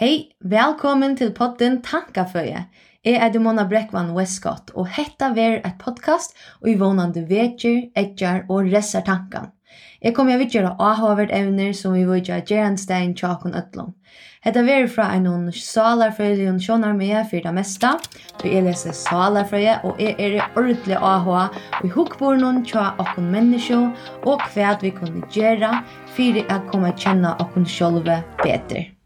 Hei, velkommen til podden Tankaføye. Jeg er Dimona Bräckman Westcott og hetta ver et podcast og i vånande vetjer, etjar og resar tankan. Jeg kommer å göra avhåvert evner som vi vil gjøre Gerenstein, Tjakon Øtlom. Hetta ver fra en noen salarfölje og sjånar med för det mesta. Så jag läser og jeg er i ordentlig avhå og i hukkborna tja och menneskje, og hva vi kunne gjøre, för att komma att kjenne och själva bedre.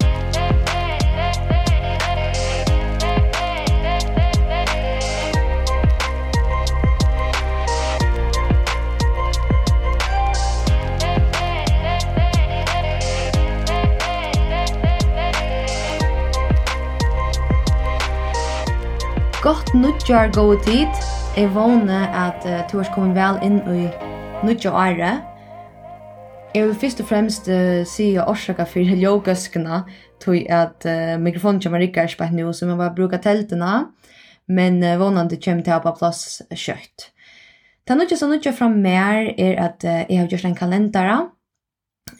gott nudjar go tid. Jeg vågne at uh, du har kommet vel inn i nudja året. Jeg vil først og fremst uh, si årsaka for ljogøskene, tog at uh, mikrofonen kommer ikke er spett nå, så man bare bruker teltene, men uh, vågnene kommer til å på plass kjøtt. Det er noe som noe fra mer er at uh, jeg har gjort en kalendere,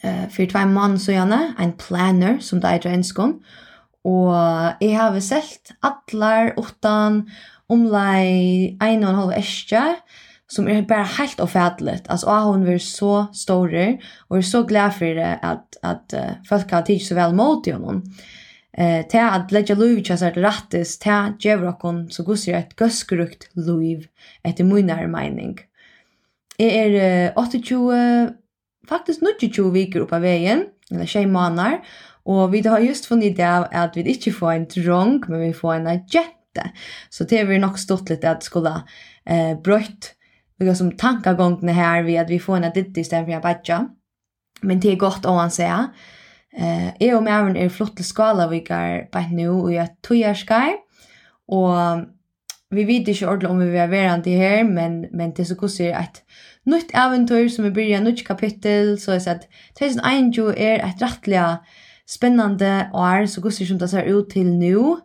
uh, for tvei mann så gjerne, en planner som det er i enskånd, og Og jeg har selt atlar utan omlai ein og en halv eskje, som er bare helt offentligt. Altså, og hun er så stor, og er så glad for det at, at uh, folk har tid så vel mot henne. Eh, til at ledja luiv ikke er rattis, til at gjør dere så gusir et gøskrukt luiv etter munar mening. Jeg er uh, 28, faktisk 29 viker oppe av veien, eller 6 måneder, Og vi har just funnet det av at vi ikke får en drong, men vi får en jente. Så det är vi nok stått litt at skulle eh, bröjt några som tankegångene her ved at vi får en ditt i stedet for en badja. Men det er godt å säga. Eh, jeg og Mæren er flott til skala vi går på nu och jag tojar skaj. Och vi vet ikke ordentlig om vi vil är verande her, men, men det er så gott at nytt eventyr som vi begynner, nytt kapittel, så er det att 2021 är ett rättliga spennande år, så gos vi som det ser ut til nu,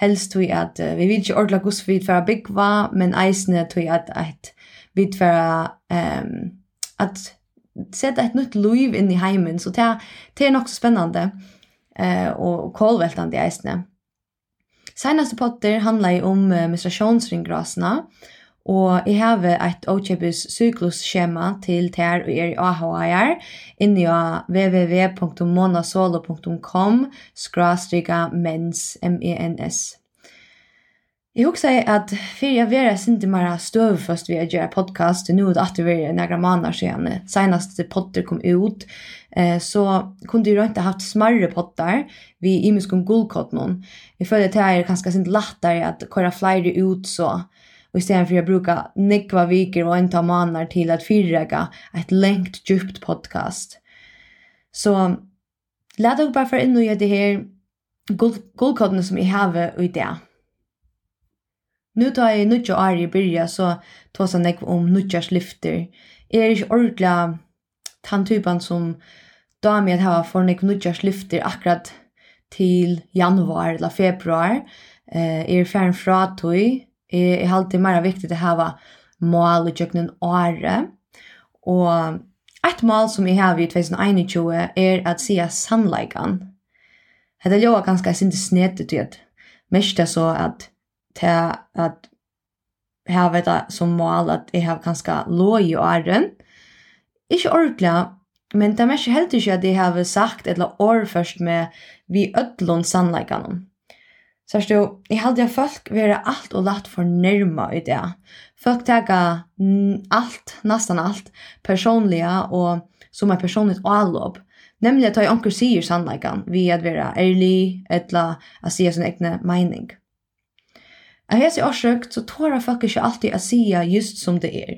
helst tog at vi vet ikke ordentlig gus vi for å men eisne tog at, at vi for um, at sette et nytt liv inn i heimen, så det, det er nok så spennande uh, og kålveltande eisne. Senaste potter handlar om menstruasjonsringgrasene, Og jeg har et åkjøpes syklusskjema til ter og er i AHR inni av www.monasolo.com skrastriga mens M-E-N-S. Jeg husker at fyrir jeg vera sindi mara støv først vi å gjøre podcast, nu er det at vi var negra måneder siden, senast potter kom ut, eh, så kunne jeg ikke haft smarre pottar vi imiskum gullkott noen. Jeg føler at det er ganske sint lettere at kora flere ut så, Och stedet for å bruka nekva viker och en ta manar till att fyrräga ett längt djupt podcast. Så lät oss bara för in och göra det her guldkodene som jag har i det. Nu tar jag nutja år i byrja så tar jeg nekva om nutjars lyfter. Jag är inte ordentligt tanntypen som damer jag har för nekva nutjars lyfter akkurat till januar eller februar. Eh, er ferdig fra tog Jeg, jeg halte det mer viktig å ha mål i kjøkkenen åre. Og ett mål som jeg har i 2021 er at sige sannleikene. Det er jo ganske sinte snedet til at mest det så at til at jeg vet det som mål at jeg har ganske lå i åren. Ikke ordentlig, men det er mest helt ikke at jeg har sagt eller år først med vi ødlån sannleikene. Så du, jeg hadde jeg folk være alt og latt for nærma i det. Folk tega alt, nesten alt, personlige og som er personligt avlopp. Nemlig at jeg anker sier sannleggen ved at være ærlig, etla, å si sin egne mening. Av hese årsøkt, så tårer folk ikke alltid å si just som det er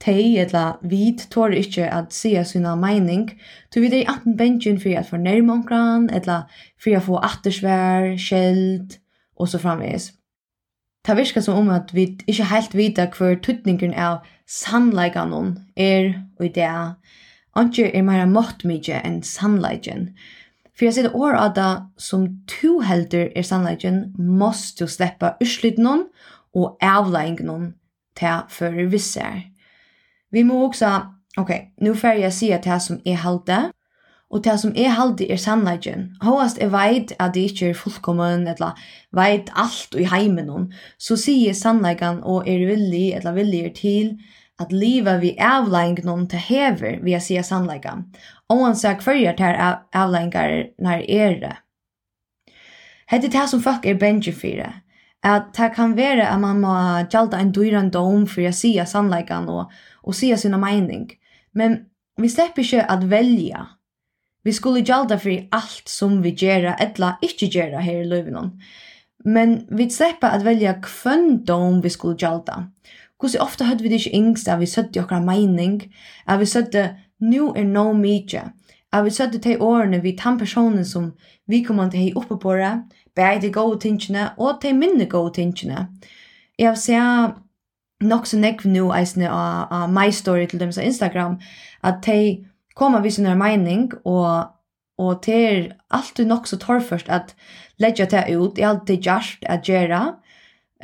tei eller vid tårer ikkje at sia sina meining, tu vi er anten bensjen fyrir at fornærme omkran, eller fyrir at få attersvær, skjeld, og så framvis. ta virker som om at vi ikkje heilt vita hver tuttningen av sannleikanon er og i det, er meira måttmidje enn sannleikken. For jeg sier år av det som to helder er sannleikken, måst sleppa urslit non og avlegging non til fyrir vissar. visser. Vi må også, ok, nå nu jeg si at det som er halte, og det som er halde er sannleggen. Håast er veit at det ikke er fullkommen, eller veit alt i heimen hon, så sier sannleggen og er villig, eller villig er til, at livet vi avleggen noen til hever via sier sannleggen. Og han sier hverjer til avleggen når er det. Hette det som folk er bengen for det at det kan være at man må gjalda en dyran dom for å säga sannleikan og, og säga sina mening. Men vi slipper ikke at velja. Vi skulle gjalda for alt som vi gjerra eller ikkje gjerra her i löven. Men vi slipper at velja kvön dom vi skulle gjalda. Hvordan ofta hadde vi det ikke yngst at vi søtte okra meining, at vi søtte, nu er no mykje, at vi sødde til årene vi tann personen som vi kom an til hei oppe på det, bare de gode tingene og til minne gode tingene. Jeg har sett nok så nekv nu eisne av, av my story til dem som Instagram, at de kommer vi sin mening, og, og det er alltid nok så torrførst at ledja det ut, det er alltid gjerst at gjøre,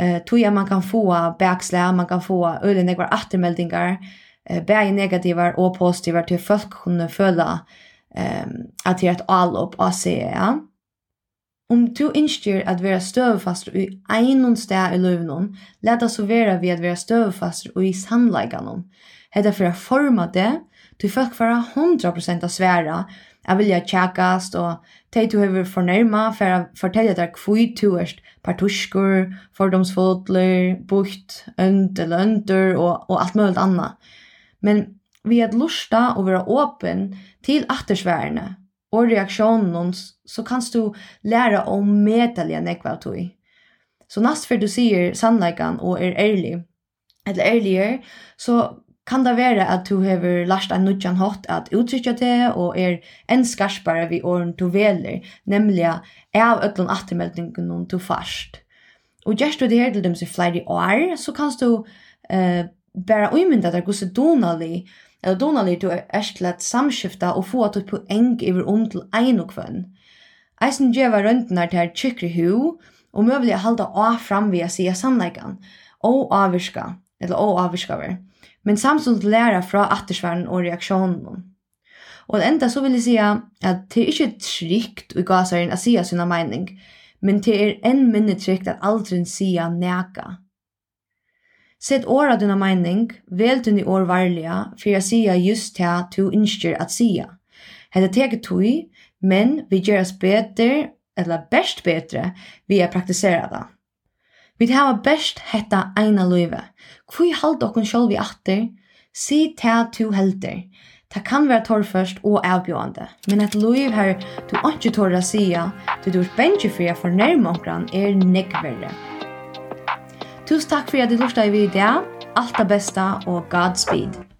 eh tog jeg man kan få backslag, man kan få øyne några attermeldingar, uh, bägge negativar og positivar til folk kunne føle um, at det er et avlopp av CEA. Om du innstyr at vera støvfast i einon sted i løvnån, let oss vera vi at vera støvfast i sannleikanån. Hetta for å forma det, du folk fara 100% av sværa, jeg vilja tjekkast, og teg du hever fornærma for å fortelle deg kvui du erst partuskur, fordomsfotler, bukt, ønd eller ønder og, og alt mulig anna. Men vi at lusta og vera åpen til attersværene og reaksjonen så kan du læra om medelige nekva av tog. Så nast før du sier sannleikan og er ærlig, eller ærligere, så kan det være at du hever lært en nødjan hatt at uttrykja det og er en skarspare vi åren du veler, nemlig av ødlån attermeldingen du fast. Og gjerst du det her til dem som flere år, så kan du eh, bare umynda deg hvordan donalig eller donalig du er til at samskifta og få at du på eng iver om til ein og kvann. Eisen djeva røntnar til tjykkri hu, og møvelig halda av fram via sida samleikan, og avvirska, eller og avvirskaver, men samstund læra fra attersværen og reaksjonen. Og enda så vil jeg si at det er ikke trygt i gasaren å si sina mening, men det er enn minne trygt at aldrin sia neka. Sett åra dina mening, vel dina år varliga, for jeg sier just det du innskjer at sier. Hetta teget tog, men vi gjør oss bedre, eller best bedre, vi er praktisera det. Vi hava best hetta eina løyve. Hvor halt okkun sjálv vi atter, si ta tu helter. Ta kan vera torrførst og avbjóande, men et løyv her du ikke torra sia, du du er bengi fyrir for nærmongran er nekverre. Tusen takk for at du lortet i video. Alt det beste og Godspeed.